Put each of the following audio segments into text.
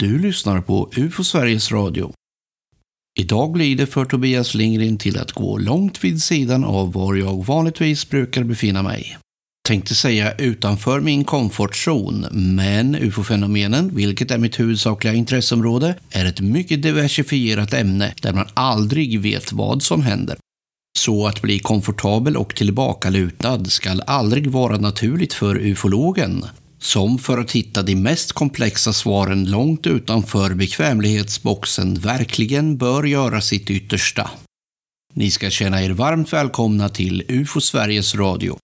Du lyssnar på UFO Sveriges Radio. Idag blir det för Tobias Lindgren till att gå långt vid sidan av var jag vanligtvis brukar befinna mig. Tänkte säga utanför min komfortzon, men ufo-fenomenen, vilket är mitt huvudsakliga intresseområde, är ett mycket diversifierat ämne där man aldrig vet vad som händer. Så att bli komfortabel och tillbakalutad skall aldrig vara naturligt för ufologen som för att hitta de mest komplexa svaren långt utanför bekvämlighetsboxen verkligen bör göra sitt yttersta. Ni ska känna er varmt välkomna till UFO Sveriges Radio.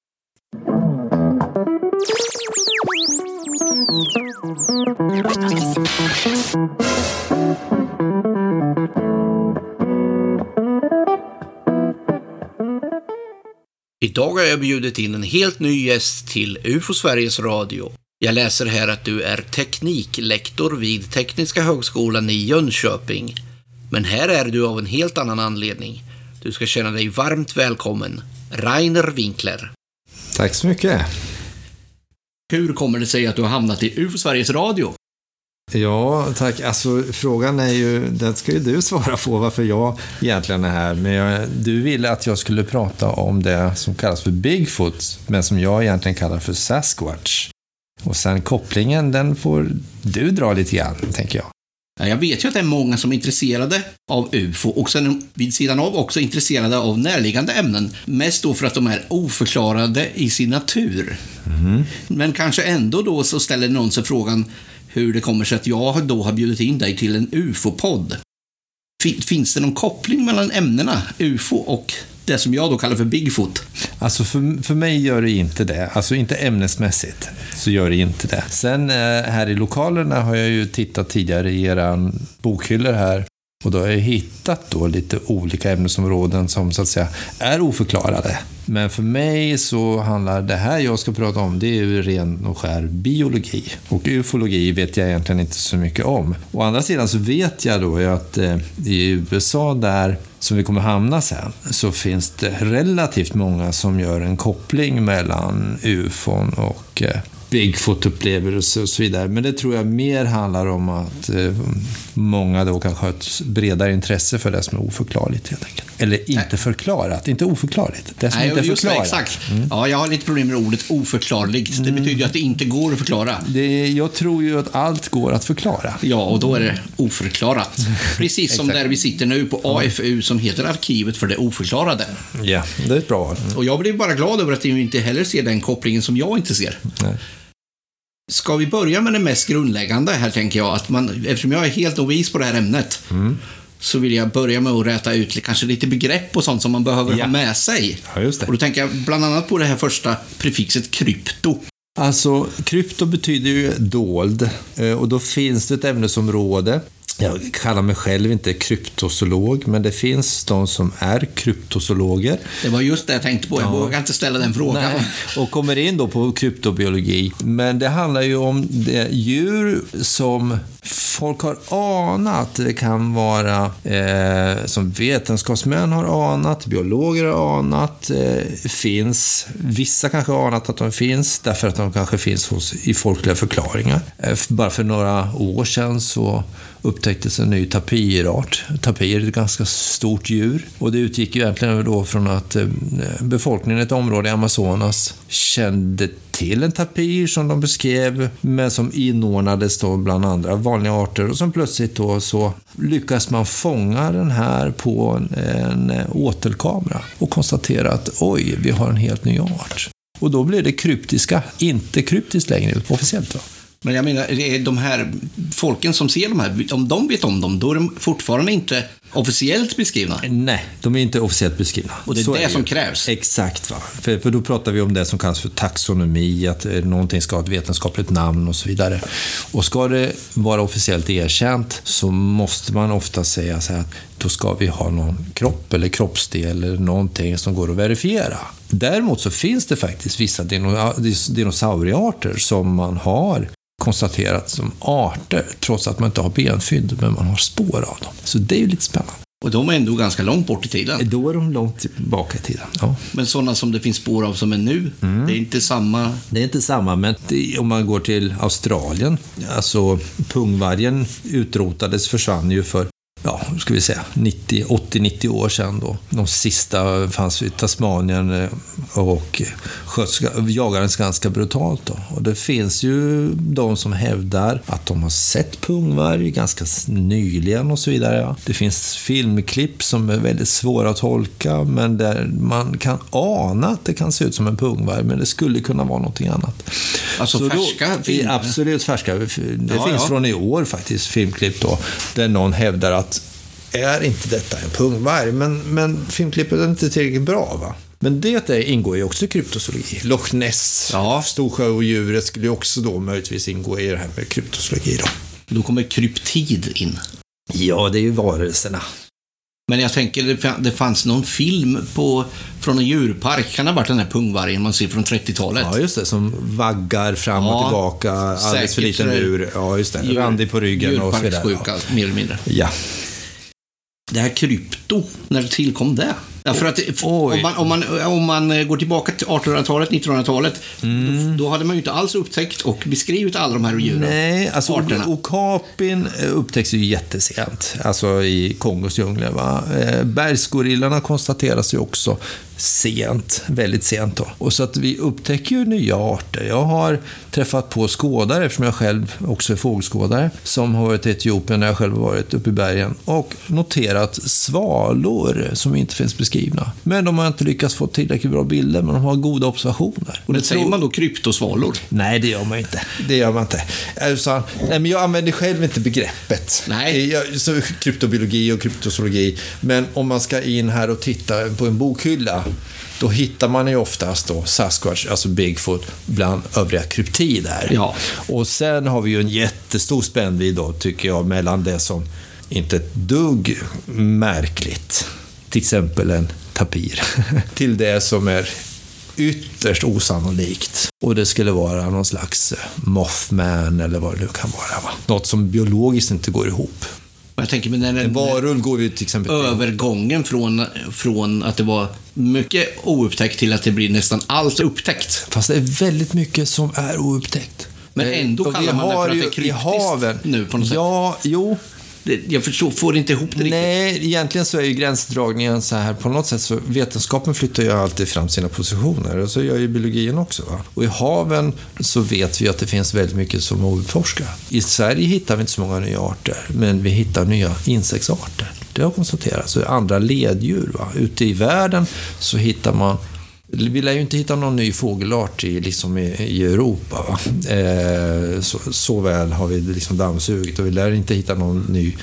Idag har jag bjudit in en helt ny gäst till UFO Sveriges Radio. Jag läser här att du är tekniklektor vid Tekniska högskolan i Jönköping. Men här är du av en helt annan anledning. Du ska känna dig varmt välkommen. Rainer Winkler. Tack så mycket. Hur kommer det sig att du har hamnat i UFO Sveriges Radio? Ja, tack. Alltså, frågan är ju, den ska ju du svara på, varför jag egentligen är här. Men jag, du ville att jag skulle prata om det som kallas för Bigfoot, men som jag egentligen kallar för Sasquatch. Och sen kopplingen, den får du dra lite grann, tänker jag. Ja, jag vet ju att det är många som är intresserade av UFO och sen vid sidan av också intresserade av närliggande ämnen. Mest då för att de är oförklarade i sin natur. Mm. Men kanske ändå då så ställer någon sig frågan hur det kommer sig att jag då har bjudit in dig till en UFO-podd. Finns det någon koppling mellan ämnena UFO och det som jag då kallar för Bigfoot. Alltså för, för mig gör det inte det. Alltså inte ämnesmässigt så gör det inte det. Sen eh, här i lokalerna har jag ju tittat tidigare i era bokhyllor här och då har jag hittat då lite olika ämnesområden som så att säga är oförklarade. Men för mig så handlar det här jag ska prata om, det är ju ren och skär biologi. Och ufologi vet jag egentligen inte så mycket om. Å andra sidan så vet jag då att eh, i USA där, som vi kommer hamna sen, så finns det relativt många som gör en koppling mellan ufon och eh, Bigfoot-upplevelser och så vidare. Men det tror jag mer handlar om att eh, många då kanske har ett bredare intresse för det som är oförklarligt helt enkelt. Eller inte Nej. förklarat, inte oförklarligt. Det som Nej, inte är förklarat. Det, exakt. Mm. Ja, jag har lite problem med ordet oförklarligt. Det betyder ju att det inte går att förklara. Det, jag tror ju att allt går att förklara. Ja, och då är det oförklarat. Precis som där vi sitter nu på AFU som heter Arkivet för det oförklarade. Ja, det är ett bra mm. Och jag blir bara glad över att ni inte heller ser den kopplingen som jag inte ser. Nej. Ska vi börja med det mest grundläggande här, tänker jag. Att man, eftersom jag är helt novis på det här ämnet, mm. så vill jag börja med att räta ut kanske lite begrepp och sånt som man behöver ja. ha med sig. Ja, just det. Och då tänker jag bland annat på det här första prefixet krypto. Alltså, krypto betyder ju dold eh, och då finns det ett ämnesområde jag kallar mig själv inte kryptozoolog, men det finns de som är kryptozoologer. Det var just det jag tänkte på. Jag ja. vågar inte ställa den frågan. Nej. Och kommer in då på kryptobiologi. Men det handlar ju om djur som folk har anat. Det kan vara eh, som vetenskapsmän har anat, biologer har anat, eh, finns. Vissa kanske har anat att de finns därför att de kanske finns hos, i folkliga förklaringar. Eh, bara för några år sedan så upptäcktes en ny tapirart. Tapir är ett ganska stort djur och det utgick ju egentligen då från att eh, befolkningen i ett område i Amazonas kände till en tapir som de beskrev, men som inordnades då bland andra vanliga arter och som plötsligt då så lyckas man fånga den här på en, en åtelkamera och konstatera att oj, vi har en helt ny art. Och då blir det kryptiska, inte kryptiskt längre officiellt. Va? Men jag menar, de här folken som ser de här, om de vet om dem, då är de fortfarande inte officiellt beskrivna? Nej, de är inte officiellt beskrivna. Och det är Så det är som krävs? Exakt. Va? För, för då pratar vi om det som kallas för taxonomi, att eh, någonting ska ha ett vetenskapligt namn och så vidare. Och ska det vara officiellt erkänt så måste man ofta säga så här att då ska vi ha någon kropp eller kroppsdel eller någonting som går att verifiera. Däremot så finns det faktiskt vissa dinosauriearter som man har konstaterat som arter, trots att man inte har benfynd, men man har spår av dem. Så det är ju lite spännande. Och de är ändå ganska långt bort i tiden. Då är de långt tillbaka i tiden. Ja. Men sådana som det finns spår av som är nu, det är inte samma... Det är inte samma, men det, om man går till Australien, alltså pungvargen utrotades, försvann ju för ja, ska vi säga, 80-90 år sedan då. De sista fanns i Tasmanien eh, och sköts, jagades ganska brutalt då. Och det finns ju de som hävdar att de har sett pungvarg ganska nyligen och så vidare. Det finns filmklipp som är väldigt svåra att tolka, men där man kan ana att det kan se ut som en pungvarg, men det skulle kunna vara någonting annat. Alltså Så färska då? Absolut färska. Det Ja, finns ja. från i år faktiskt, filmklipp då, där någon hävdar att är inte detta en pungvarg? Men, men filmklippet är inte tillräckligt bra va? Men det ingår ju också i kryptozoologi. Loch Ness, Ja. Storsjöodjuret skulle ju också då möjligtvis ingå i det här med kryptozoologi då. Då kommer kryptid in. Ja, det är ju varelserna. Men jag tänker, det fa- det fanns någon film på, från en djurpark, kan det ha varit den här pungvargen man ser från 30-talet? Ja, just det. Som vaggar fram och Ja, tillbaka, alldeles för liten så är det ur. Ja, just det. Djur- Randig på ryggen och så vidare. Djurparkssjuka, mer eller mindre. Ja. Det här krypto, när tillkom det? Ja, för att om man, om, man, om man eh, går tillbaka till 1800-talet, 1900-talet, Mm. då, då hade man ju inte alls upptäckt och beskrivit alla de här djuren. Nej, alltså Arterna. okapin eh, upptäcks ju jättesent, alltså i Kongos djungler. Va? Eh, Bergsgorillorna konstateras ju också sent, väldigt sent då. Och så att vi upptäcker ju nya arter. Jag har träffat på skådare, eftersom jag själv också är fågelskådare, som har varit i Etiopien när jag själv har varit uppe i bergen och noterat svalor som inte finns beskrivna. Men de har inte lyckats få tillräckligt bra bilder, men de har goda observationer. Och det det säger tror- man då kryptosvalor? Nej, det gör man inte. Det gör man inte. Alltså, nej, men jag använder själv inte begreppet. Nej. Jag, så, kryptobiologi och kryptozoologi. Men om man ska in här och titta på en bokhylla, då hittar man ju oftast då Sasquatch, alltså Bigfoot, bland övriga kryptider. Ja. Och sen har vi ju en jättestor spännvidd då, tycker jag, mellan det som inte ett dugg märkligt, till exempel en tapir, till det som är ytterst osannolikt. Och det skulle vara någon slags Mothman eller vad det nu kan vara. Va? Något som biologiskt inte går ihop. Jag tänker, men när En den, varulv går ju till exempel övergången från, från att det var mycket oupptäckt till att det blir nästan allt upptäckt. Fast det är väldigt mycket som är oupptäckt. Men Eh, ändå vi kallar man det för att det är kryptiskt nu på något sätt. Ja, jo. Jag förstår, får inte ihop det riktigt. Nej, egentligen så är ju gränsdragningen så här, på något sätt så vetenskapen flyttar ju alltid fram sina positioner och så gör ju biologin också. Va? Och i haven så vet vi att det finns väldigt mycket som är outforskat. I Sverige hittar vi inte så många nya arter, men vi hittar nya insektsarter. Det har konstaterats. Och andra leddjur. Va? Ute i världen så hittar man vi lär ju inte hitta någon ny fågelart i, liksom i, i Europa. Eh, så, så väl har vi liksom dammsugit och vi lär inte hitta någon ny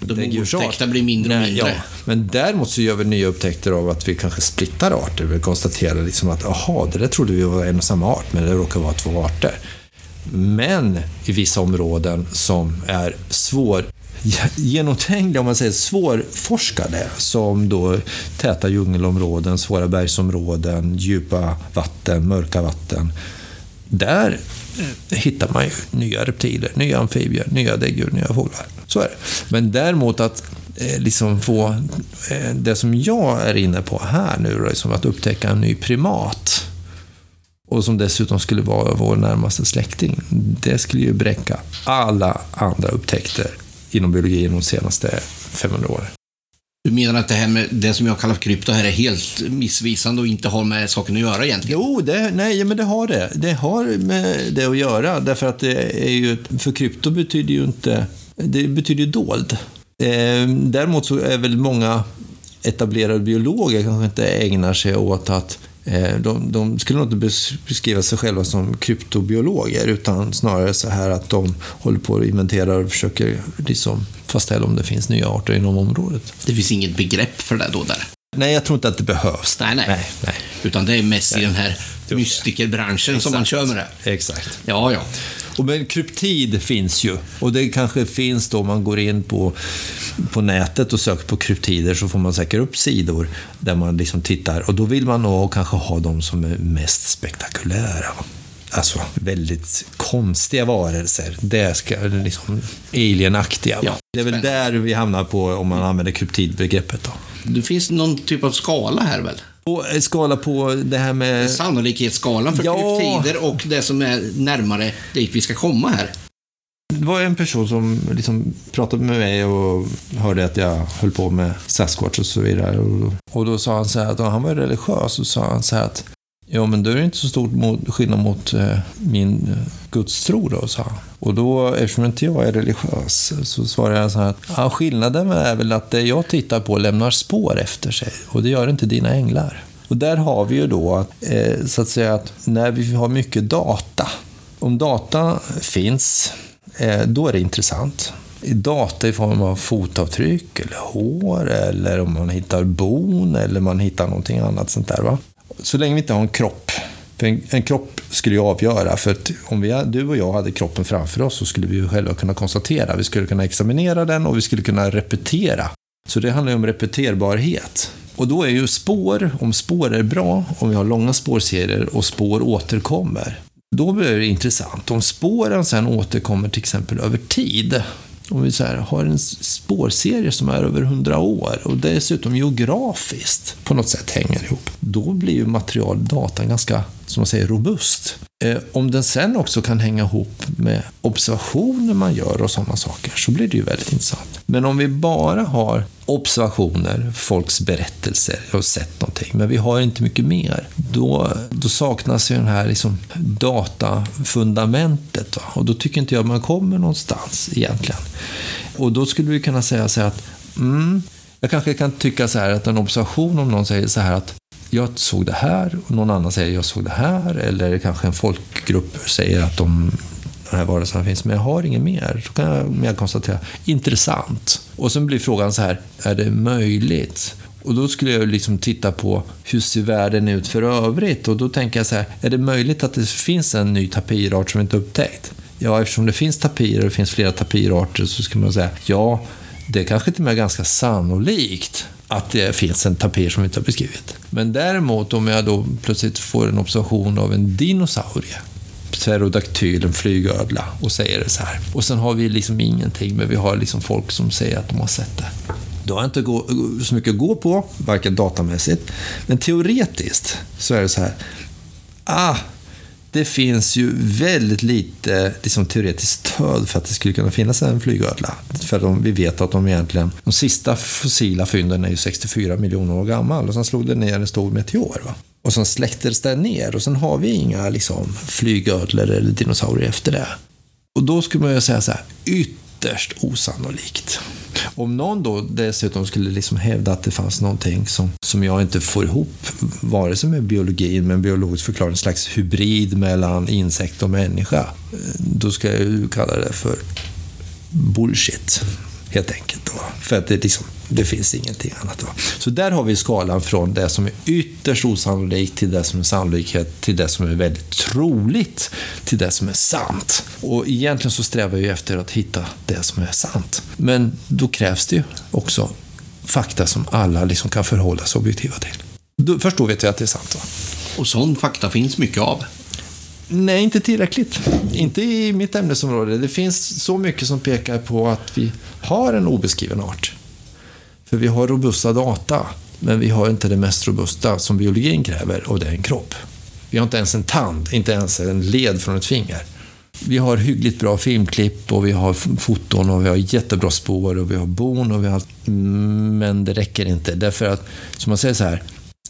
De oupptäckta blir mindre och Nej, mindre. Ja. Men däremot så gör vi nya upptäckter av att vi kanske splittar arter. Vi konstaterar liksom att aha, det där trodde vi var en och samma art, men det råkar vara två arter. Men i vissa områden som är svår genomträngliga, om man säger svårforskade, som då täta djungelområden, svåra bergsområden, djupa vatten, mörka vatten. Där eh, hittar man ju nya reptiler, nya amfibier, nya däggdjur, nya fåglar. Så är det. Men däremot att eh, liksom få eh, det som jag är inne på här nu, liksom att upptäcka en ny primat och som dessutom skulle vara vår närmaste släkting, det skulle ju bräcka alla andra upptäckter inom biologin de senaste 500 åren. Du menar att det här med det som jag kallar för krypto här är helt missvisande och inte har med saken att göra egentligen? Jo, det, nej, men det har det. Det har med det att göra, därför att det är ju, för krypto betyder ju inte, det betyder ju dold. Eh, däremot så är väl många etablerade biologer kanske inte ägnar sig åt att de, de skulle nog inte bes- beskriva sig själva som kryptobiologer, utan snarare så här att de håller på och inventerar och försöker liksom fastställa om det finns nya arter inom området. Det finns inget begrepp för det då där. Nej, jag tror inte att det behövs. Nej, nej. nej, nej. Utan det är mest i den här mystikerbranschen som man kör med det. Exakt. Ja, ja. Och men kryptid finns ju. Och det kanske finns då, om man går in på, på nätet och söker på kryptider så får man säkert upp sidor där man liksom tittar. Och då vill man nog kanske ha de som är mest spektakulära. alltså, väldigt konstiga varelser. Det ska liksom alienaktiga. Ja, det är väl där vi hamnar på om man använder kryptidbegreppet. Då. Det finns någon typ av skala här väl? Och en skala på det här med... Sannolikhetsskalan för Ja. kryptider och det som är närmare dit vi ska komma här. Det var en person som liksom pratade med mig och hörde att jag höll på med Sasquatch och så vidare. Och, då sa han så här att han var religiös och sa han så här att Ja, men då är det inte så stor skillnad mot eh, min eh, gudstro då, sa han. Och då, eftersom inte jag är religiös, så svarade jag så här att ja, skillnaden är väl att det jag tittar på lämnar spår efter sig och det gör inte dina änglar. Och där har vi ju då så att säga att när vi har mycket data, om data finns, då är det intressant. Data i form av fotavtryck eller hår eller om man hittar bon eller man hittar någonting annat sånt där. Va? Så länge vi inte har en kropp. För en, en kropp skulle ju avgöra. För att om vi, du och jag hade kroppen framför oss så skulle vi ju själva kunna konstatera. Vi skulle kunna examinera den och vi skulle kunna repetera. Så det handlar ju om repeterbarhet. Och då är ju spår, om spår är bra, om vi har långa spårserier och spår återkommer, då blir det intressant. Om spåren sen återkommer till exempel över tid, om vi så här, har en spårserie som är över 100 år och dessutom geografiskt på något sätt hänger ihop, då blir ju material, data, ganska, som man säger, robust. Eh, om den sen också kan hänga ihop med observationer man gör och sådana saker, så blir det ju väldigt intressant. Men om vi bara har observationer, folks berättelser, jag har sett någonting, men vi har inte mycket mer, då, då saknas ju den här liksom datafundamentet. Va? Och då tycker inte jag man kommer någonstans egentligen. Och då skulle vi kunna säga så här att, mm, jag kanske kan tycka så här att en observation om någon säger så här att jag såg det här och någon annan säger jag såg det här eller kanske en folkgrupp säger att de den här varelserna finns, men jag har inget mer. Så kan jag mer konstatera, intressant. Och sen blir frågan så här, är det möjligt? Och då skulle jag liksom titta på hur ser världen ut för övrigt? Och då tänker jag så här, är det möjligt att det finns en ny tapirart som inte är upptäckt? Ja, eftersom det finns tapirer och det finns flera tapirarter så skulle man säga, ja, det är kanske till och med ganska sannolikt att det finns en tapir som vi inte har beskrivit. Men däremot om jag då plötsligt får en observation av en dinosaurie, pterodaktyl, en flygödla, och säger det så här. Och sen har vi liksom ingenting, men vi har liksom folk som säger att de har sett det. Då har jag inte gå, så mycket att gå på, varken datamässigt, men teoretiskt så är det så här. Ah, det finns ju väldigt lite liksom, teoretiskt stöd för att det skulle kunna finnas en flygödla. För de, vi vet att de egentligen, de sista fossila fynden är ju 64 miljoner år gammal och sen slog det ner en stor meteor. Va? Och sen släcktes det ner och sen har vi inga liksom, flygödlor eller dinosaurier efter det. Och då skulle man ju säga så här, ytterst osannolikt. Om någon då dessutom skulle liksom hävda att det fanns någonting som, som jag inte får ihop, vare sig med biologin, men biologisk förklaring, en slags hybrid mellan insekt och människa, eh, då ska jag ju kalla det för bullshit, helt enkelt. Då. För att det, liksom, det finns ingenting annat. Då. Så där har vi skalan från det som är ytterst osannolikt till det som är sannolikhet, till det som är väldigt troligt, till det som är sant. Och egentligen så strävar vi efter att hitta det som är sant. Men då krävs det ju också fakta som alla liksom kan förhålla sig objektiva till. Då, först då vet vi att det är sant. Va? Och sån fakta finns mycket av. Nej, inte tillräckligt. Inte i mitt ämnesområde. Det finns så mycket som pekar på att vi har en obeskriven art. För vi har robusta data, men vi har inte det mest robusta som biologin kräver, och det är en kropp. Vi har inte ens en tand, inte ens en led från ett finger. Vi har hyggligt bra filmklipp och vi har foton och vi har jättebra spår och vi har bon och vi har... Men det räcker inte, därför att, som man säger så här,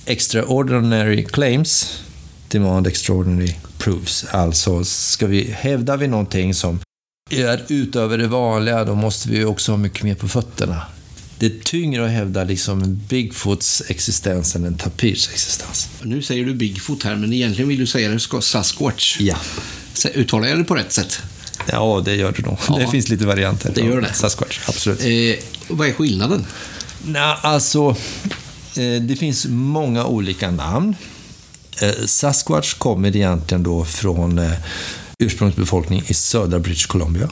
extraordinary claims demand extraordinary proofs. Alltså, ska vi, hävdar vi någonting som är utöver det vanliga, då måste vi också ha mycket mer på fötterna. Det är tyngre att hävda liksom Bigfoots existens än en tapirs existens. Nu säger du Bigfoot här, men egentligen vill du säga det Sasquatch. Ja. Uttalar jag det på rätt sätt? Ja, det gör det nog. Ja. Det finns lite varianter. Det gör det. Sasquatch, absolut. Eh, vad är skillnaden? Nej, alltså, eh, det finns många olika namn. Eh, Sasquatch kommer egentligen då från eh, ursprungsbefolkning i södra British Columbia.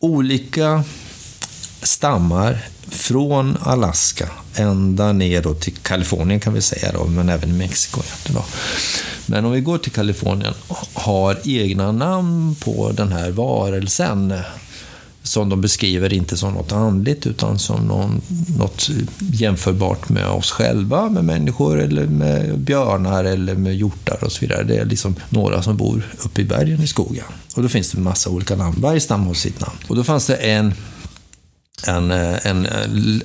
Olika stammar från Alaska ända ner då till Kalifornien kan vi säga då, men även i Mexiko. Då. Men om vi går till Kalifornien, har egna namn på den här varelsen som de beskriver inte som något andligt utan som någon, något jämförbart med oss själva, med människor eller med björnar eller med hjortar och så vidare. Det är liksom några som bor uppe i bergen i skogen. Och då finns det en massa olika namn. Varje stam har sitt namn. Och då fanns det en en, en,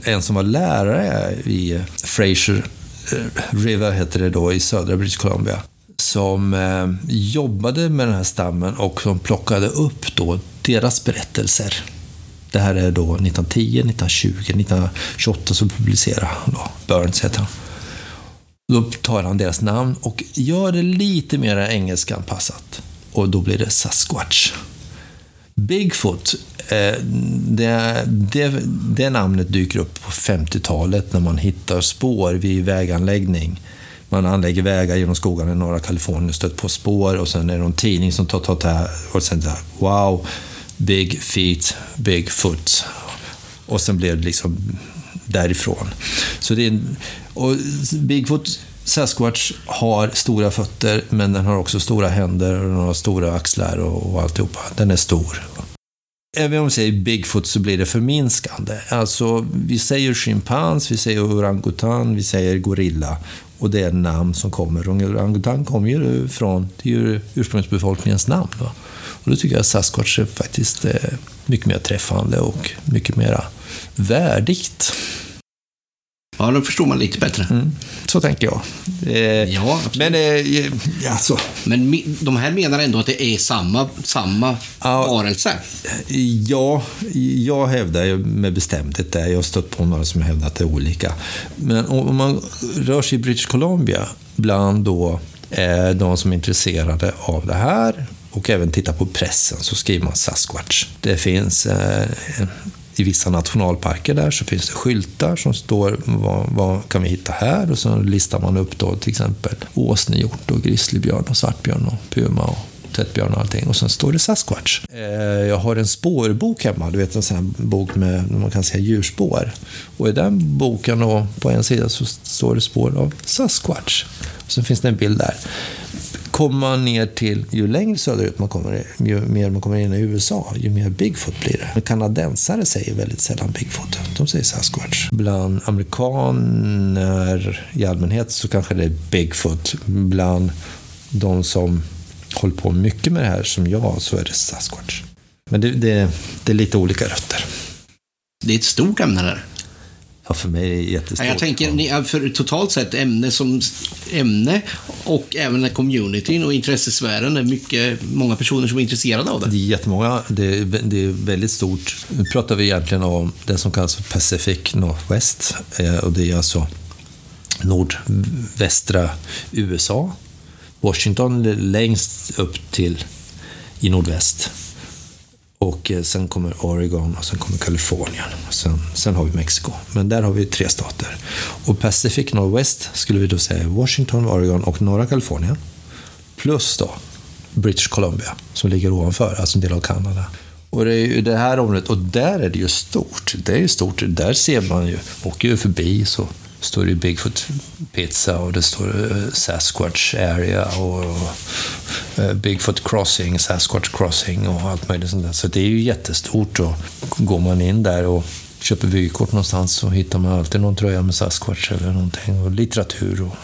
en som var lärare i Fraser eh, River, heter det då, i södra British Columbia som eh, jobbade med den här stammen och som plockade upp då deras berättelser. Det här är då 1910, 1920, 1928 så publicerade han då, Burns heter han. Då tar han deras namn och gör det lite mer engelskanpassat. Och då blir det Sasquatch. Bigfoot, eh, det, det, det namnet dyker upp på 50-talet när man hittar spår vid väganläggning man anlägger vägar genom skogarna i norra Kalifornien och stött på spår och sen är det någon tidning som tar tag här och sen där, wow, big feet, big foot. Och sen blev det liksom därifrån. Så det är, och Bigfoot Sasquatch har stora fötter, men den har också stora händer och den har stora axlar och, och alltihopa. Den är stor. Även om vi säger Bigfoot så blir det förminskande. Alltså, vi säger schimpans, vi säger orangutan, vi säger gorilla. Och det är namn som kommer. Orangutan kommer ju från det är ju ursprungsbefolkningens namn. Va? Och då tycker jag att Sasquatch är faktiskt eh, mycket mer träffande och mycket mer värdigt. Ja, då förstår man lite bättre. Mm, så tänker jag. Eh, ja, men, eh, alltså. men de här menar ändå att det är samma, samma ja, varelse? Ja, jag hävdar med bestämdhet det. Jag har stött på några som hävdar att det är olika. Men om man rör sig i British Columbia bland då eh, de som är intresserade av det här och även titta på pressen så skriver man Sasquatch. Det finns eh, i vissa nationalparker där så finns det skyltar som står vad, vad kan vi hitta här och så listar man upp då till exempel åsnehjort och grizzlybjörn och svartbjörn och puma och tvättbjörn och allting. Och sen står det Sasquatch. Eh, jag har en spårbok hemma, du vet en sån här bok med, man kan säga djurspår. Och i den boken då, på en sida så står det spår av Sasquatch. Och sen finns det en bild där kommer man ner till, ju längre söderut man kommer, ju mer man kommer in i USA, ju mer Bigfoot blir det. Men kanadensare säger väldigt sällan Bigfoot. De säger Sasquatch. Bland amerikaner i allmänhet så kanske det är Bigfoot. Bland de som håller på mycket med det här som jag, så är det Sasquatch. Men det, det, det är lite olika rötter. Det är ett stort ämne där. Ja, för mig är det jättestort. Jag tänker, för totalt sett ämne som ämne och även communityn och intressesfären är mycket, många personer som är intresserade av det. Det är jättemånga. Det är, det är väldigt stort. Nu pratar vi egentligen om det som kallas för Pacific Northwest eh, och det är alltså nordvästra USA. Washington längst upp till i nordväst. Och eh, sen kommer Oregon och sen kommer Kalifornien. Sen, sen har vi Mexiko. Men där har vi tre stater. Och Pacific Northwest skulle vi då säga Washington, Oregon och norra Kalifornien. Plus då British Columbia som ligger ovanför, alltså en del av Kanada. Och det är ju det här området, och där är det ju stort. Det är ju stort. Där ser man ju, åker ju förbi så står det Bigfoot Pizza och det står eh, Sasquatch Area och eh, Bigfoot Crossing, Sasquatch Crossing och allt möjligt sånt där. Så det är ju jättestort och går man in där och köper vykort någonstans så hittar man alltid någon tröja med Sasquatch eller någonting och litteratur och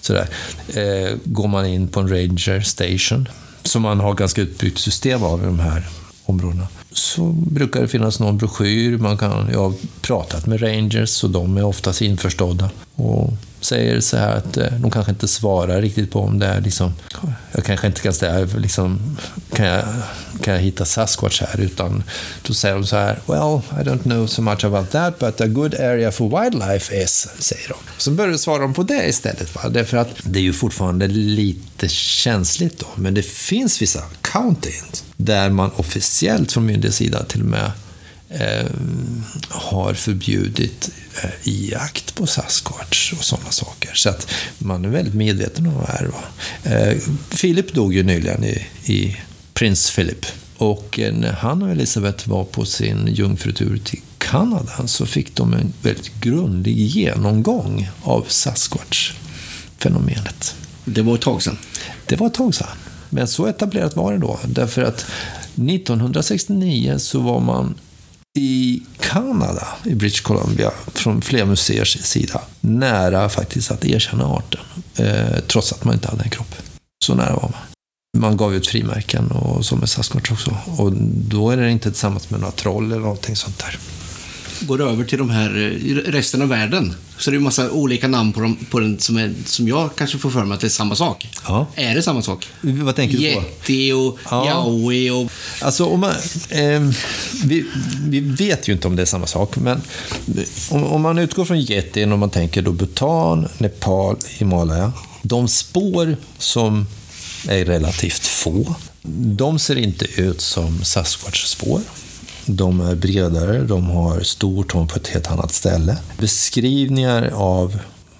sådär. Eh, går man in på en Ranger Station, som man har ganska utbyggt system av i de här områdena, så brukar det finnas någon broschyr. Man kan, jag har pratat med Rangers och de är oftast införstådda. Och säger så här att eh, de kanske inte svarar riktigt på om det är liksom, jag kanske inte kan säga liksom, kan jag, kan jag hitta Sasquatch här? Utan då säger de så här, well, I don't know so much about that, but a good area for wildlife is, säger de. Så börjar de svara på det istället, va? därför att det är ju fortfarande lite känsligt då, men det finns vissa counties där man officiellt från myndighetssida till och med eh, har förbjudit eh, jakt på Sasquatch och sådana saker. Så att man är väldigt medveten om det här. Eh, Philip dog ju nyligen i, i Prins Philip. Och när han och Elisabeth var på sin jungfrutur till Kanada så fick de en väldigt grundlig genomgång av Sasquatch-fenomenet. Det var ett tag sedan. Det var ett tag sedan. Men så etablerat var det då. Därför att 1969 så var man i Kanada, i British Columbia, från flera museers sida, nära faktiskt att erkänna arten. Eh, trots att man inte hade en kropp. Så nära var man. Man gav ut frimärken och så med Sasquatch också. Och då är det inte tillsammans med några troll eller någonting sånt där. Går över till de här i resten av världen. Så det är en massa olika namn på, dem, på den som, är, som jag kanske får för mig att det är samma sak. Ja. Är det samma sak? Vad tänker du på? Yeti och Ja. Yowie och... Alltså, om man, eh, vi, vi vet ju inte om det är samma sak, men om, om man utgår från yetin och man tänker då Bhutan, Nepal, Himalaya. De spår som är relativt få, de ser inte ut som Sasquatch-spår. De är bredare, de har stor tån på ett helt annat ställe. Beskrivningar av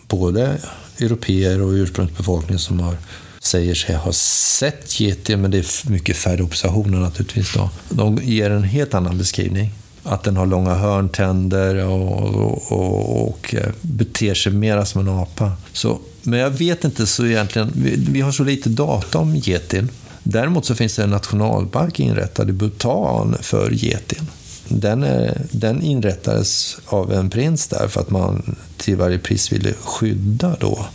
både europeer och ursprungsbefolkning som har, säger sig ha sett getingar, men det är mycket färre observationer naturligtvis. Då. De ger en helt annan beskrivning. Att den har långa hörntänder och, och, och, och eh, beter sig mera som en apa. Så, men jag vet inte så egentligen, vi, vi har så lite data om getin. Däremot så finns det en nationalpark inrättad i Bhutan för getin. Den, är, den inrättades av en prins där för att man till varje pris ville skydda då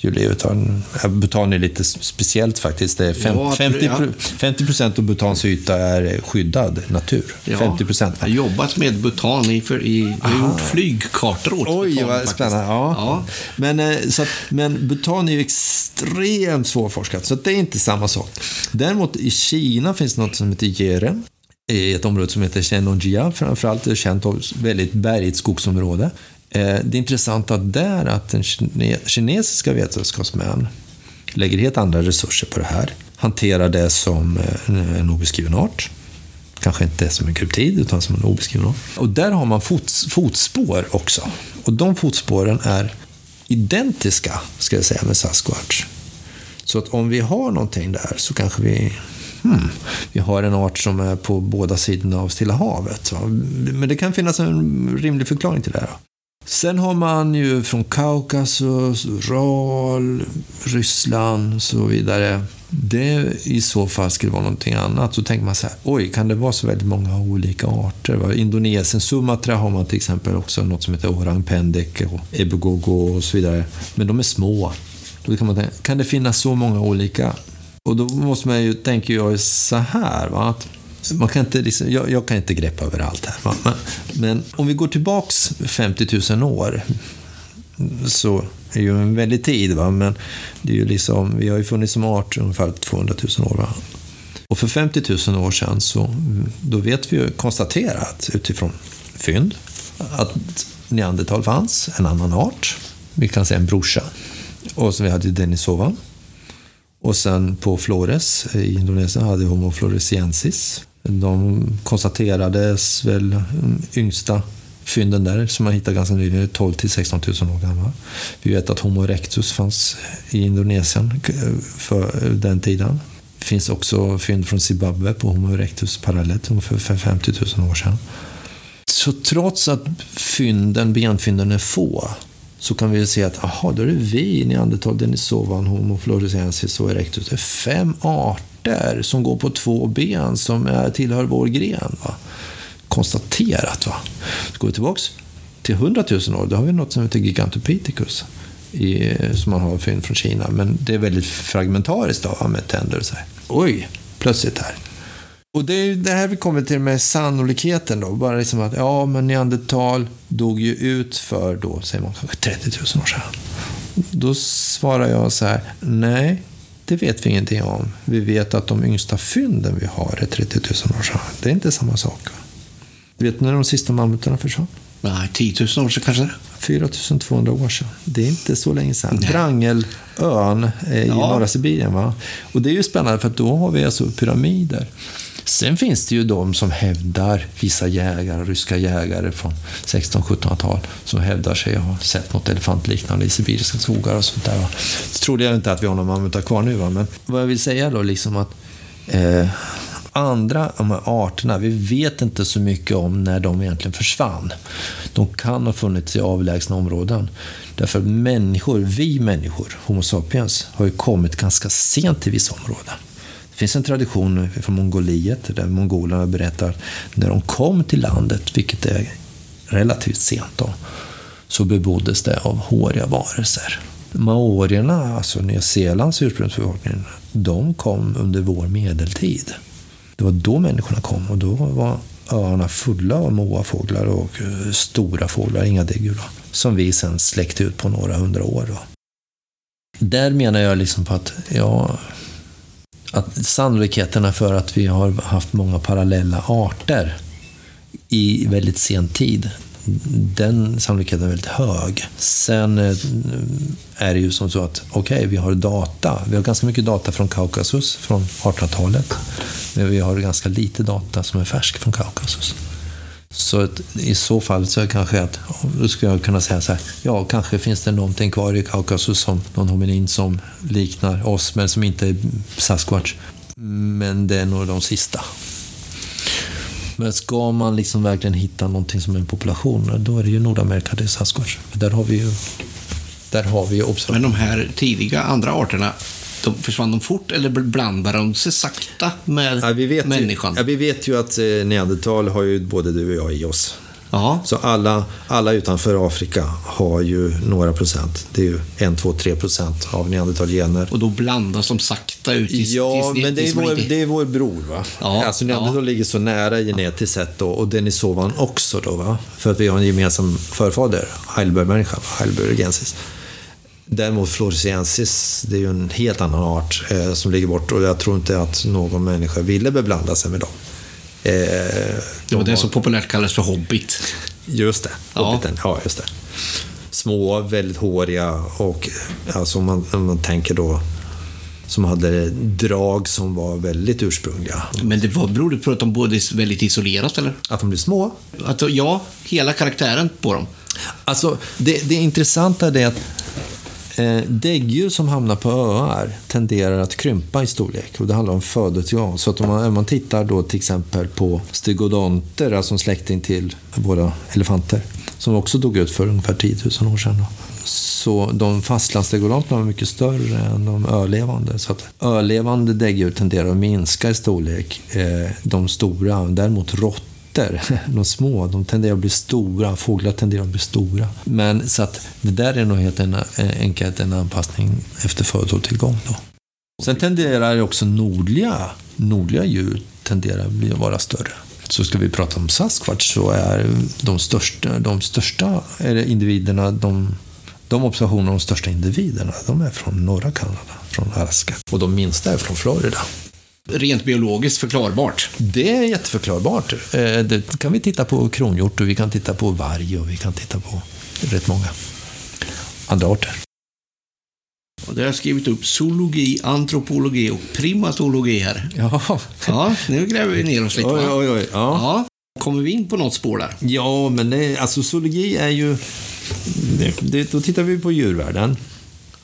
djurlivet. Bhutan är lite speciellt faktiskt. Det är fem, Ja, 50, ja. 50 procent av Bhutans yta är skyddad natur. Ja, 50 procent. Jag har jobbat med Bhutan i... För, i jag har gjort flygkartor åt Oj, Bhutan, vad spännande. Ja. Ja. Men, eh, så att, men Bhutan är ju extremt svårforskat, så det är inte samma sak. Däremot i Kina finns något som heter Jeren. I ett område som heter Chenonjia, framförallt är känt väldigt bergigt skogsområde. Eh, det intressanta där är att den kinesiska vetenskapsmän lägger helt andra resurser på det här. Hanterar det som eh, en, obeskriven art. Kanske inte som en kryptid, utan som en obeskriven art. Och där har man fots, fotspår också. Och de fotspåren är identiska, ska jag säga, med Sasquatch. Så att om vi har någonting där så kanske vi... Hmm, vi har en art som är på båda sidorna av Stilla havet. Men det kan finnas en rimlig förklaring till det här. Sen har man ju från Kaukasus, Ural, Ryssland och så vidare. Det i så fall skulle vara någonting annat. Så tänker man så här, oj, kan det vara så väldigt många olika arter? Indonesien, Sumatra har man till exempel också något som heter orang pendek och ebugogo och så vidare. Men de är små. Då kan man tänka, kan det finnas så många olika? Och då måste man ju, tänker jag så här, va? att man kan inte, liksom, jag, jag kan inte greppa över allt här. Men, men om vi går tillbaks 50 000 år så är ju en väldig tid. Va? Men det är ju liksom, vi har ju funnits som art i ungefär 200 000 år. Va? Och för 50 000 år sedan så då vet vi ju konstaterat utifrån fynd att neandertal fanns, en annan art. Vi kan säga en brorsa. Och så vi hade Denisovan. Och sen på Flores i Indonesien hade vi Homo floresiensis. De konstaterades väl mm, yngsta fynden där som man hittade ganska nyligen, 12 till 16 000 år gamla. Vi vet att Homo erectus fanns i Indonesien eh, för eh, den tiden. Det finns också fynd från Zimbabwe på Homo erectus parallellt ungefär för 50 000 år sedan. Så trots att fynden, benfynden är få så kan vi se att aha, då är det vi, neandertal, denisovan, homo floresiensis och erectus. Det är fem arter som går på två ben som är, tillhör vår gren. Va? Konstaterat. Va? Så går vi tillbaks till 100 000 år, då har vi något som heter Gigantopithecus. I, som man har fynd från Kina. Men det är väldigt fragmentariskt då, med tänder och så här. Oj, plötsligt här. Och det är det här vi kommer till med sannolikheten då. Bara liksom att, ja men neandertal dog ju ut för då, säger man kanske 30 000 år sedan. Då svarar jag så här, nej, det vet vi ingenting om. Vi vet att de yngsta fynden vi har är 30 000 år sedan. Det är inte samma sak. Vet du när de sista mammutarna försvann? Nej, 10 000 år sedan kanske? 4200 år sedan. Det är inte så länge sedan. Wrangelön eh, i Ja. norra Sibirien. Va? Och det är ju spännande för att då har vi alltså pyramider. Sen finns det ju de som hävdar, vissa jägare, ryska jägare från 1600-1700-tal, som hävdar sig ha sett något elefantliknande i sibiriska skogar och sånt där. Va? Trodde jag inte att vi har någon mammutar kvar nu, va? men vad jag vill säga då liksom att eh, andra, de här arterna, vi vet inte så mycket om när de egentligen försvann. De kan ha funnits i avlägsna områden. Därför att människor, vi människor, Homo sapiens, har ju kommit ganska sent till vissa områden. Det finns en tradition från Mongoliet där mongolerna berättar när de kom till landet, vilket är relativt sent då, så beboddes det av håriga varelser. Maorierna, alltså Nya Zeelands ursprungsbefolkning, de kom under vår medeltid. Det var då människorna kom och då var öarna fulla av Moafåglar och eh, stora fåglar, inga däggdjur, som vi sen släckte ut på några hundra år. Då. Där menar jag liksom på att, ja, att sannolikheterna för att vi har haft många parallella arter i väldigt sen tid, den sannolikheten är väldigt hög. Sen eh, är det ju som så att, okej, okay, vi har data. Vi har ganska mycket data från Kaukasus från 1800-talet. Men vi har ganska lite data som är färsk från Kaukasus. Så att, i så fall så kanske att, skulle jag kunna säga så här, ja, kanske finns det någonting kvar i Kaukasus som någon hominin som liknar oss, men som inte är Sasquatch. Men det är nog de sista. Men ska man liksom verkligen hitta någonting som är en population, då är det ju Nordamerika, det är Sasquatch. Där har vi ju, där har vi ju Men de här tidiga andra arterna, de, försvann de fort eller blandade de sig sakta med ja, vi vet människan? Ju, ja, vi vet ju att eh, neandertal har ju både du och jag i oss. Ja. Så alla, alla utanför Afrika har ju några procent. Det är ju en, två, tre procent av neandertalgener. Och då blandas de sakta ut i Ja, men det är, vår, det är vår bror. Va? Ja, alltså neandertal ja. ligger så nära genetiskt sett då, och denisovan också då. Va? För att vi har en gemensam förfader, Heidelberg-människan, Heidelbergensis. Däremot floresiensis, det är ju en helt annan art eh, som ligger bort och jag tror inte att någon människa ville beblanda sig med dem. Eh, det var det som populärt kallas för Hobbit. Just det, Hobbiten. Ja, ja just det. Små, väldigt håriga och alltså om man, om man tänker då som hade drag som var väldigt ursprungliga. Men det var, beror det på att de bodde väldigt isolerat eller? Att de blev små? Att, ja, hela karaktären på dem. Alltså, det, det intressanta är att Eh, däggdjur som hamnar på öar tenderar att krympa i storlek och det handlar om födotillgång. Så att om man, om man tittar då till exempel på stegodonter, alltså en släkting till våra elefanter, som också dog ut för ungefär 10 000 år sedan. Då. Så de fastlandsstegodonterna var mycket större än de ölevande. Så att ölevande däggdjur tenderar att minska i storlek. Eh, de stora, däremot rått råttor, de små, de tenderar att bli stora. Fåglar tenderar att bli stora. Men så att det där är nog helt eh, enkelt en anpassning efter födotillgång. Då. Sen tenderar också nordliga, nordliga djur tenderar att vara större. Så ska vi prata om Sasquatch så är de största, de största individerna, de, de observationerna av de största individerna, de är från norra Kanada, från Alaska. Och de minsta är från Florida rent biologiskt förklarbart? Det är jätteförklarbart. Eh, det kan vi titta på kronhjort och vi kan titta på varg och vi kan titta på rätt många andra arter. Och där har jag skrivit upp zoologi, antropologi och primatologi här. Ja. ja, nu gräver vi ner oss lite. Oj, oj, oj. Ja. ja. Kommer vi in på något spår där? Ja, men det, alltså zoologi är ju... Det, det, då tittar vi på djurvärlden.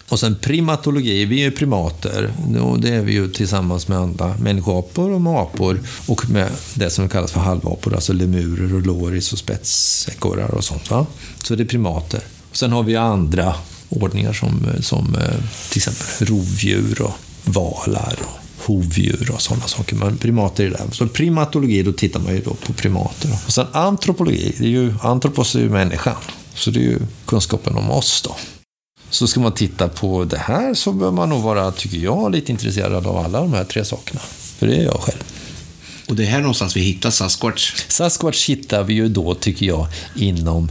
Och sen primatologi, vi är primater. Och det är vi ju tillsammans med andra människoapor och med apor. Och med det som kallas för halvapor, alltså lemurer och loris och spetsekorrar och sånt. Va? Så det är primater. Och sen har vi andra ordningar som, som eh, till exempel rovdjur och valar och hovdjur och sådana saker. Men primater är det. Så primatologi, då tittar man ju då på primater. Och sen antropologi, det är ju, antropos är ju människan. Så det är ju kunskapen om oss då. Så ska man titta på det här så bör man nog vara, tycker jag, lite intresserad av alla de här tre sakerna. För det är jag själv. Och det är här någonstans vi hittar Sasquatch? Sasquatch hittar vi ju då, tycker jag, inom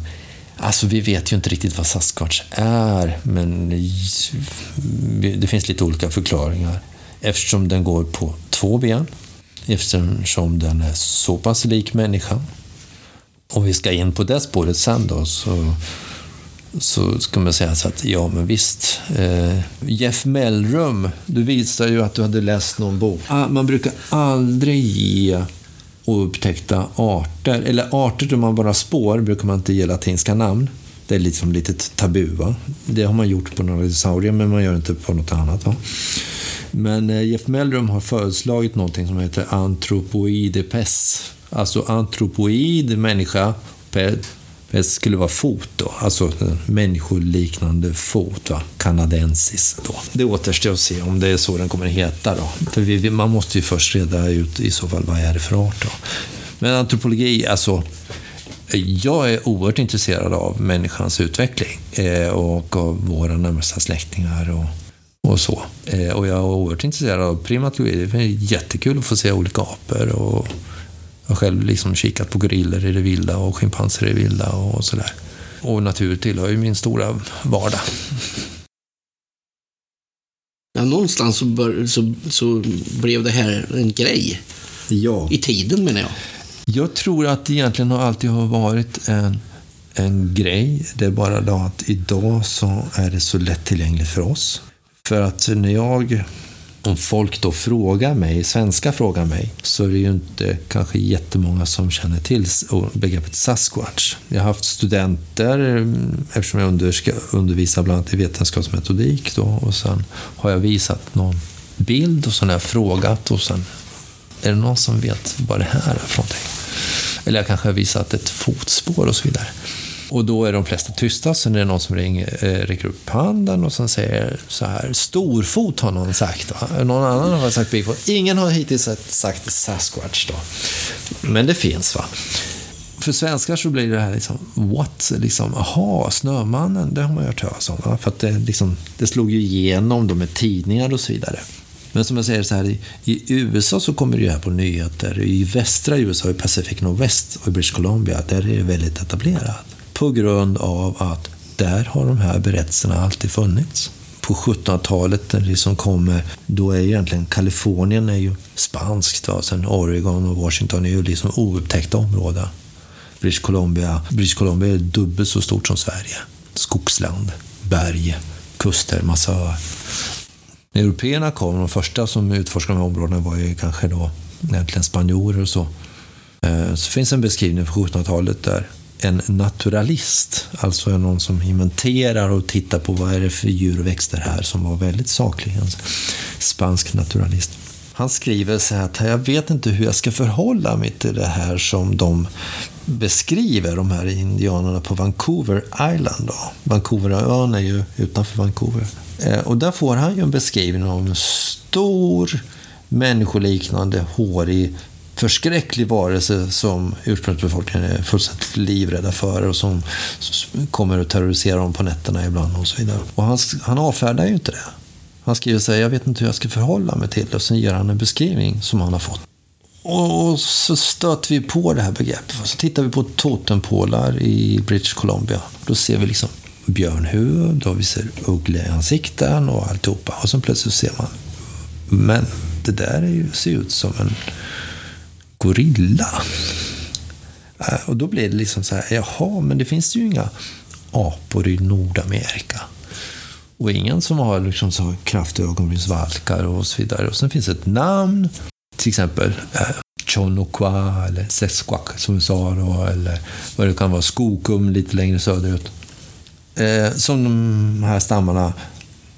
Alltså, vi vet ju inte riktigt vad Sasquatch är, men det finns lite olika förklaringar. Eftersom den går på två ben, eftersom den är så pass lik människan. Om vi ska in på det spåret sen då, så så ska man säga så att ja, men visst. Eh, Jeff Mellrum, du visade ju att du hade läst någon bok. Man brukar aldrig ge oupptäckta arter, eller arter där man bara spår brukar man inte ge latinska namn. Det är liksom lite tabu. Va? Det har man gjort på några dinosaurier, men man gör inte på något annat. Va? Men eh, Jeff Mellrum har föreslagit någonting som heter antropoidepes. Alltså antropoid, människa, Eh, skulle vara fot då, alltså eh, människoliknande fot, va? kanadensis. Då. Det återstår att se om det är så den kommer att heta. Då. För vi, man måste ju först reda ut i så fall vad är det för art. Då. Men antropologi, alltså jag är oerhört intresserad av människans utveckling eh, och av våra närmsta släktingar och, och så. Eh, och jag är oerhört intresserad av primatologi. Det är jättekul att få se olika apor. Och jag har själv liksom kikat på gorillor i det vilda och schimpanser i det vilda och sådär. Och natur tillhör ju min stora vardag. Ja, någonstans så, bör, så, så blev det här en grej. Ja. I tiden menar jag. Jag tror att det egentligen alltid har varit en, en grej. Det är bara då att idag så är det så lättillgängligt för oss. För att när jag, om folk då frågar mig, svenska frågar mig, så är det ju inte kanske jättemånga som känner till begreppet Sasquatch. Jag har haft studenter, mm, eftersom jag undervisar bland annat i vetenskapsmetodik då, och sen har jag visat någon bild och sen har jag frågat och sen är det någon som vet vad det här är för någonting? Eller jag kanske har visat ett fotspår och så vidare. Och då är de flesta tysta, sen är det någon som ringer, eh, räcker upp handen och sen säger så här, storfot har någon sagt. Va? Någon annan har sagt Bigfoot. Ingen har hittills sagt Sasquatch då. Men det finns va. För svenskar så blir det här liksom, what? Liksom, aha, Snömannen, det har man ju hört talas om. Va? För att det, liksom, det slog ju igenom då med tidningar och så vidare. Men som jag säger så här, i, i USA så kommer det ju här på nyheter. I västra USA, i Pacific Northwest och i British Columbia, där är det väldigt etablerat. På grund av att där har de här berättelserna alltid funnits. På 1700-talet, när det som kommer, då är egentligen Kalifornien är ju spanskt. Va? Sen Oregon och Washington är ju liksom oupptäckta områden. British Columbia, British Columbia är dubbelt så stort som Sverige. Skogsland, berg, kuster, massa öar. När européerna kom, de första som utforskade de här områdena var ju kanske då egentligen spanjorer och så. Eh, så finns en beskrivning från 1700-talet där en naturalist, alltså någon som inventerar och tittar på vad är det för djur och växter här, som var väldigt saklig. En spansk naturalist. Han skriver så här att jag vet inte hur jag ska förhålla mig till det här som de beskriver, de här indianerna på Vancouver Island. Då. Vancouverön är ju utanför Vancouver. Eh, och där får han ju en beskrivning av en stor människoliknande, hårig, förskräcklig varelse som ursprungsbefolkningen är fullständigt livrädda för och som kommer att terrorisera dem på nätterna ibland och så vidare. Och han, han avfärdar ju inte det. Han skriver så här, jag vet inte hur jag ska förhålla mig till det. Och sen ger han en beskrivning som han har fått. Och så stöter vi på det här begreppet. Så tittar vi på totempålar i British Columbia. Då ser vi liksom björnhuvud och vi ser uggleansikten och alltihopa. Och sen plötsligt ser man, men det där är ju, ser ut som en gorilla. Eh, och då blir det liksom så här, jaha, men det finns ju inga apor i Nordamerika. Och ingen som har liksom så kraftiga ögonbrynsvalkar och så vidare. Och sen finns ett namn, till exempel eh, Chonokwa eller Sesquak som vi sa då, eller vad det kan vara, Skokum lite längre söderut eh, som de här stammarna,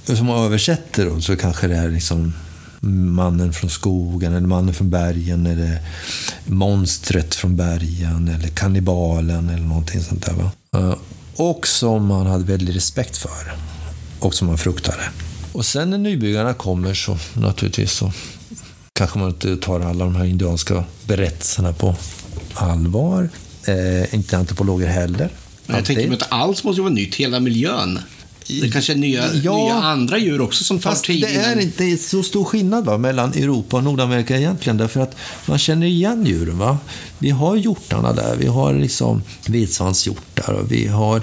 som man översätter då, så kanske det är liksom mannen från skogen, eller mannen från bergen, eller monstret från bergen, eller kannibalen, eller någonting sånt där. Va? Eh, och som man hade väldigt respekt för, och som man fruktade. Och sen när nybyggarna kommer så naturligtvis så kanske man inte tar alla de här indianska berättelserna på allvar. Eh, inte antropologer heller. Jag tänker mig att allt måste vara nytt, hela miljön. Det kanske är nya, ja, nya andra djur också som tar tid det är inte så stor skillnad va, mellan Europa och Nordamerika egentligen. Därför att man känner igen djuren. Va? Vi har hjortarna där. Vi har liksom vitsvanshjortar och vi har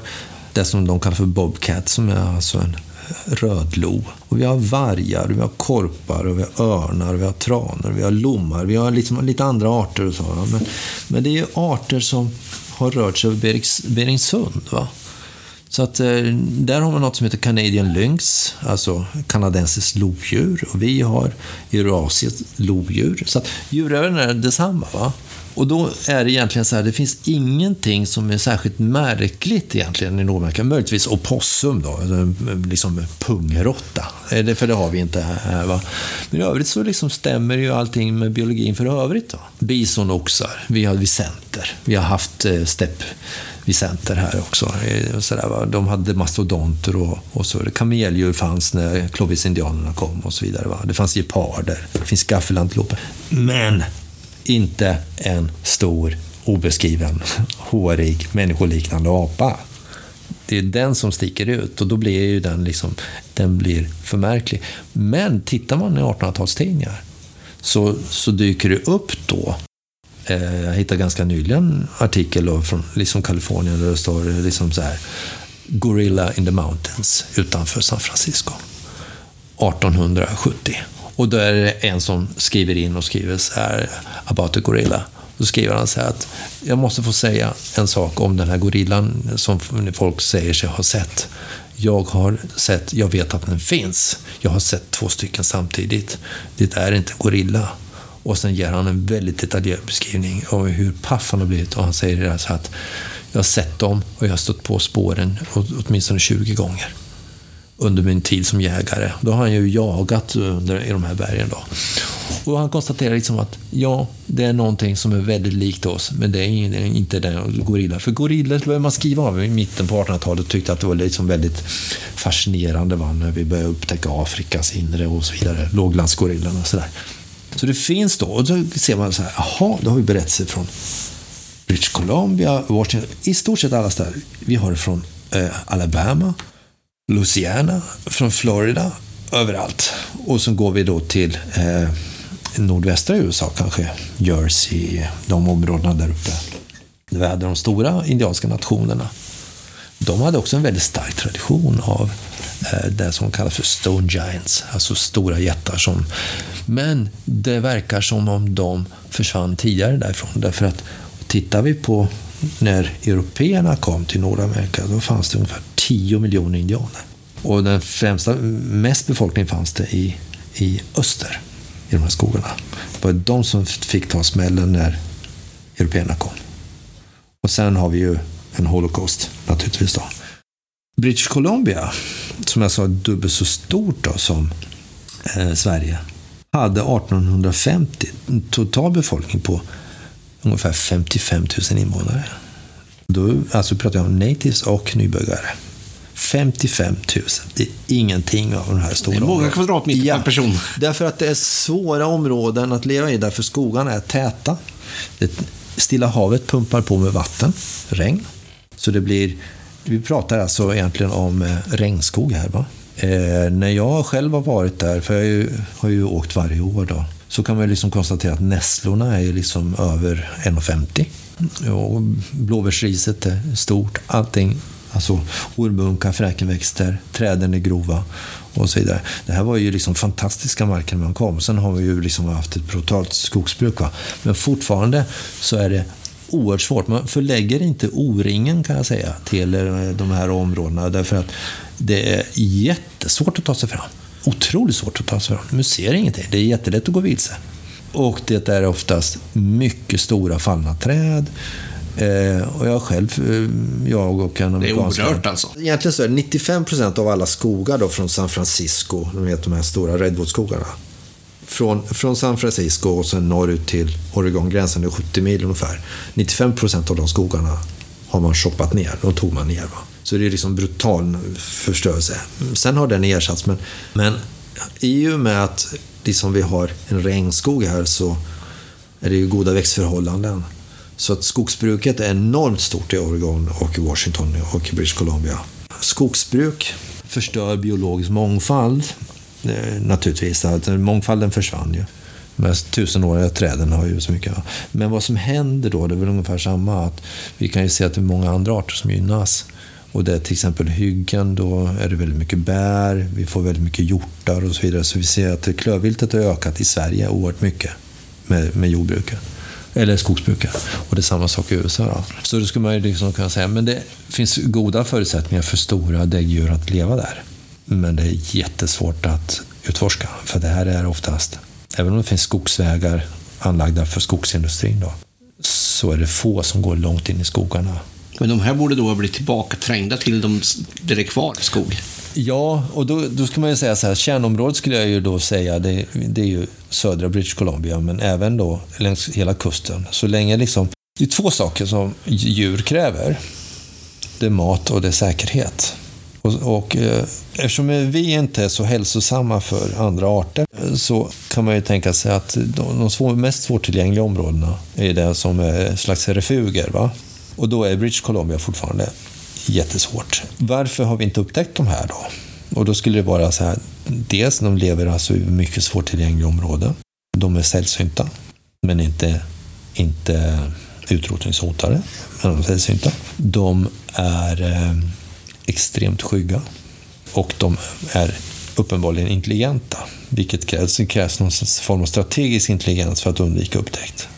det som de kallar för bobcat som är alltså en rödlo. Och vi har vargar, vi har korpar, och vi har örnar, vi har tranor, vi har lommar. Vi har liksom lite andra arter och så. Men, men det är arter som har rört sig över Beringsund. Va? Så att eh, där har man något som heter Canadian Lynx, alltså kanadensiskt lodjur. Och vi har Eurasiet lodjur. Så att djurören är detsamma. Va? Och då är det egentligen så här, det finns ingenting som är särskilt märkligt egentligen i Nordamerika. Möjligtvis opossum då, eh, liksom pungråtta. Eh, för det har vi inte här. Va? Men i övrigt så liksom stämmer ju allting med biologin för övrigt. Då. Bisonoxar, vi har vicenter, vi har haft eh, stepp stepp Vicenter här också. Eh, så där. De hade mastodonter och, och så. Kameldjur fanns när Clovis-indianerna kom och så vidare. Va? Det fanns geparder, det finns gaffelantiloper. Men inte en stor, obeskriven, hårig, människoliknande apa. Det är den som sticker ut och då blir ju den, liksom, den blir förmärklig. Men tittar man i 1800-talstidningar så, så dyker det upp då Eh, jag hittade ganska nyligen en artikel från liksom Kalifornien där det står liksom så här Gorilla in the Mountains utanför San Francisco. 1870. Och då är det en som skriver in och skriver så här about a gorilla. Då skriver han så här att jag måste få säga en sak om den här gorillan som folk säger sig ha sett. Jag har sett, jag vet att den finns. Jag har sett två stycken samtidigt. Det är inte gorilla. Och sen ger han en väldigt detaljerad beskrivning av hur paff han har blivit. Och han säger det så att jag har sett dem och jag har stött på spåren åtminstone 20 gånger under min tid som jägare. Då har han ju jagat under, i de här bergen. Då. Och han konstaterar liksom att ja, det är någonting som är väldigt likt oss, men det är inte den gorilla. För gorillor började man skriva av i mitten på 1800-talet och tyckte att det var liksom väldigt fascinerande va, när vi började upptäcka Afrikas inre och så vidare. Låglandsgorillan och sådär. Så det finns då, och då ser man så här, jaha, då har vi berättelser från British Columbia, Washington, i stort sett alla städer. Vi har det från eh, Alabama, Louisiana, från Florida, överallt. Och så går vi då till eh, nordvästra USA kanske, Jersey, de områdena där uppe. Det var de stora indianska nationerna. De hade också en väldigt stark tradition av Eh, det som kallas för Stone Giants, alltså stora jättar. Som, men det verkar som om de försvann tidigare därifrån. Därför att tittar vi på när européerna kom till Nordamerika, då fanns det ungefär 10 miljoner indianer. Och den främsta, mest befolkning fanns det i, i öster, i de här skogarna. Det var de som fick ta smällen när européerna kom. Och sen har vi ju en Holocaust naturligtvis då. British Columbia, som jag sa dubbelt så stort då som eh, Sverige, hade 1850 en total befolkning på ungefär 55 000 invånare. Då alltså pratar jag om natives och nybyggare. 55 000. Det är ingenting av de här stora Det är många kvadratmeter ja, per person. Därför att det är svåra områden att leva i, därför skogarna är täta. Det Stilla havet pumpar på med vatten, regn. Så det blir vi pratar alltså egentligen om eh, regnskog här. Va? Eh, när jag själv har varit där, för jag ju, har ju åkt varje år, då, så kan man liksom konstatera att nässlorna är liksom över 1,50. Och Blåbärsriset är stort, allting. Alltså ormbunkar, fräkenväxter, träden är grova och så vidare. Det här var ju liksom fantastiska marker när man kom. Sen har vi ju liksom haft ett brutalt skogsbruk. Va? Men fortfarande så är det oerhört svårt. Man förlägger inte O-ringen kan jag säga till eh, de här områdena därför att det är jättesvårt att ta sig fram. Otroligt svårt att ta sig fram. Man ser ingenting. Det är jättelätt att gå vilse. Och det är oftast mycket stora fallna träd. Eh, och jag själv, eh, jag och en amerikansk... Det är orört alltså? Egentligen så är det 95 procent av alla skogar då från San Francisco, de vet de här stora redwoodskogarna, från, från San Francisco och sen norrut till Oregongränsen, det är 70 mil ungefär. 95 procent av de skogarna har man shoppat ner, de tog man ner. Va? Så det är liksom brutal förstörelse. Sen har den ersatts, men, men i och med att liksom vi har en regnskog här så är det ju goda växtförhållanden. Så att skogsbruket är enormt stort i Oregon och Washington och British Columbia. Skogsbruk förstör biologisk mångfald Eh, naturligtvis. Att mångfalden försvann ju. De här tusenåriga träden har ju så mycket. Men vad som händer då, det är väl ungefär samma. att Vi kan ju se att det är många andra arter som gynnas. Och det är till exempel hyggen, då är det väldigt mycket bär, vi får väldigt mycket hjortar och så vidare. Så vi ser att klövviltet har ökat i Sverige oerhört mycket med, med jordbruket. Eller skogsbruket. Och det är samma sak i USA. Då. Så då skulle man ju liksom kunna säga, men det finns goda förutsättningar för stora däggdjur att leva där. Men det är jättesvårt att utforska, för det här är oftast, även om det finns skogsvägar anlagda för skogsindustrin, då, så är det få som går långt in i skogarna. Men de här borde då ha blivit tillbakaträngda till de, där det är kvar skog. Ja, och då, då ska man ju säga så här, kärnområdet skulle jag ju då säga, det, det är ju södra British Columbia, men även då längs hela kusten. Så länge liksom, det är två saker som djur kräver. Det är mat och det är säkerhet. Och, och eh, eftersom vi inte är så hälsosamma för andra arter eh, så kan man ju tänka sig att de, de svår, mest svårtillgängliga områdena är det som är slags refuger. Va? Och då är British Columbia fortfarande jättesvårt. Varför har vi inte upptäckt de här då? Och då skulle det vara så här, dels de lever alltså i mycket svårtillgängliga områden. De är sällsynta, men inte, inte utrotningshotade, men de är sällsynta. De är eh, extremt skygga och de är uppenbarligen intelligenta, vilket krävs. Det krävs någon form av strategisk intelligens för att undvika upptäckt.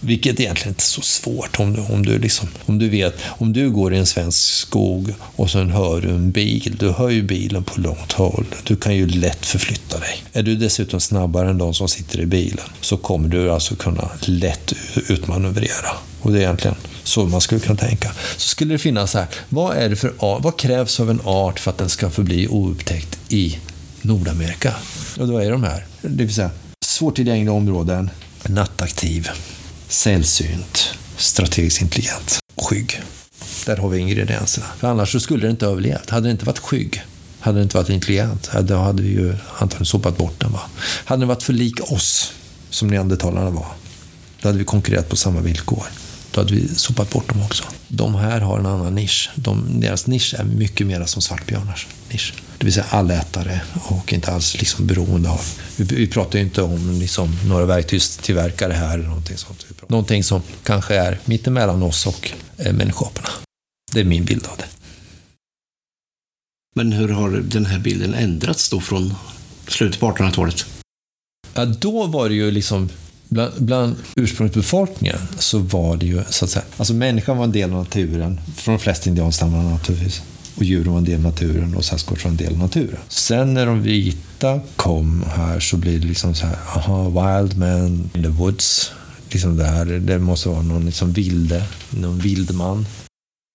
Vilket egentligen inte är så svårt om du, om du, liksom, om du vet, om du går i en svensk skog och sen hör du en bil, du hör ju bilen på långt håll. Du kan ju lätt förflytta dig. Är du dessutom snabbare än de som sitter i bilen så kommer du alltså kunna lätt utmanövrera. Och det är egentligen så man skulle kunna tänka. Så skulle det finnas så här, vad, är det för vad krävs av en art för att den ska förbli oupptäckt i Nordamerika? Och då är de här, det vill säga svårtillgängliga områden, nattaktiv, sällsynt, strategiskt intelligent och skygg. Där har vi ingredienserna. För annars skulle det inte överlevt. Hade det inte varit skygg, hade det inte varit intelligent, då hade vi ju antagligen sopat bort den. Va? Hade den varit för lik oss, som neandertalarna var, då hade vi konkurrerat på samma villkor. Då hade vi sopat bort dem också. De här har en annan nisch. De, deras nisch är mycket mer som svartbjörnars nisch. Det vill säga allätare och inte alls liksom beroende av... Vi, vi pratar ju inte om liksom några verktygstillverkare här eller någonting sånt. Någonting som kanske är mittemellan oss och eh, människoaporna. Det är min bild av det. Men hur har den här bilden ändrats då från slutet på 1800-talet? Ja, då var det ju liksom Bland, bland ursprungsbefolkningen så var det ju så att säga, alltså människan var en del av naturen, från de flesta indianstammarna naturligtvis. Och djuren var en del av naturen och Sasquatch var en del av naturen. Sen när de vita kom här så blir det liksom så här, aha, wild man in the woods. Liksom där, det måste vara någon liksom vilde, någon vildman.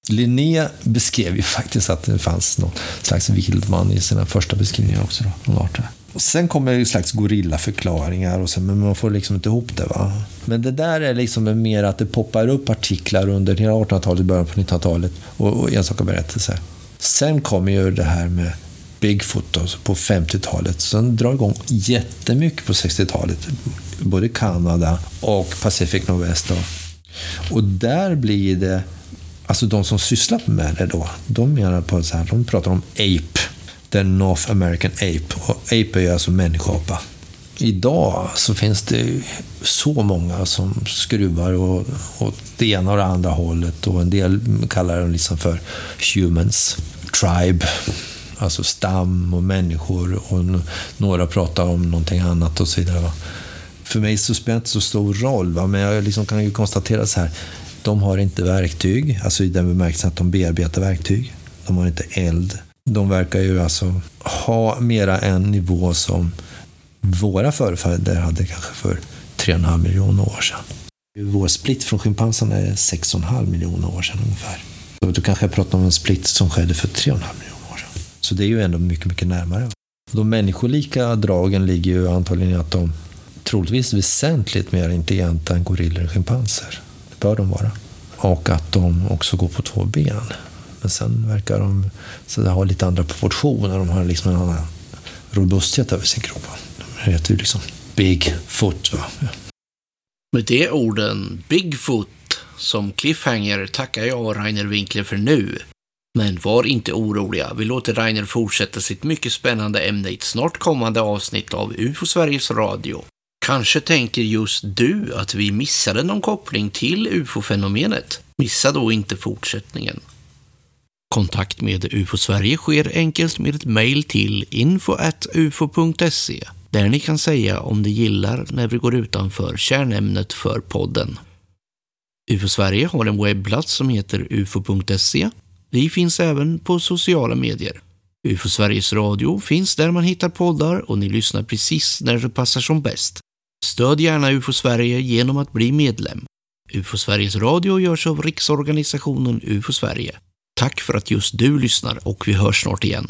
Linné beskrev ju faktiskt att det fanns någon slags vildman i sina första beskrivningar också. Då, någon arter. Sen kommer ju en slags gorillaförklaringar, och sen, men man får liksom inte ihop det. va. Men det där är liksom mer att det poppar upp artiklar under hela 1800-talet, början på 1900-talet och, och enstaka berättelser. Sen kommer ju det här med Bigfoot då, på 50-talet. Sen drar igång jättemycket på 60-talet. Både Kanada och Pacific Northwest. Då. Och där blir det, alltså de som sysslar med det då, de menar på så här, de pratar om ape heter North American Ape. Och ape är alltså människoapa. Idag så finns det så många som skruvar åt, åt det ena och det andra hållet och en del kallar dem liksom för humans, tribe, alltså stam och människor och några pratar om någonting annat och så vidare. För mig så spelar det inte så stor roll, va? men jag liksom kan ju konstatera så här, de har inte verktyg, alltså i den bemärkelsen att de bearbetar verktyg. De har inte eld. De verkar ju alltså ha mera en nivå som våra förfäder hade kanske för 3,5 miljoner år sedan. Vår split från schimpanserna är 6,5 miljoner år sedan ungefär. Så du kanske pratar om en split som skedde för 3,5 miljoner år sedan. Så det är ju ändå mycket, mycket närmare. De människolika dragen ligger ju antagligen i att de troligtvis väsentligt mer intelligenta än gorillor och schimpanser. Det bör de vara. Och att de också går på två ben. Men sen verkar de så ha lite andra proportioner. De har liksom en annan robusthet över sin kropp. De heter ju liksom Bigfoot. Va? Ja. Med de orden, Bigfoot, som cliffhanger tackar jag Rainer Winkler för nu. Men var inte oroliga, vi låter Rainer fortsätta sitt mycket spännande ämne i ett snart kommande avsnitt av UFO Sveriges Radio. Kanske tänker just du att vi missade någon koppling till UFO-fenomenet? Missa då inte fortsättningen. Kontakt med UFO Sverige sker enkelt med ett mejl till info.ufo.se där ni kan säga om ni gillar när vi går utanför kärnämnet för podden. UFO Sverige har en webbplats som heter ufo.se. Vi finns även på sociala medier. UFO Sveriges Radio finns där man hittar poddar och ni lyssnar precis när det passar som bäst. Stöd gärna UFO Sverige genom att bli medlem. UFO Sveriges Radio görs av Riksorganisationen UFO Sverige. Tack för att just du lyssnar och vi hörs snart igen.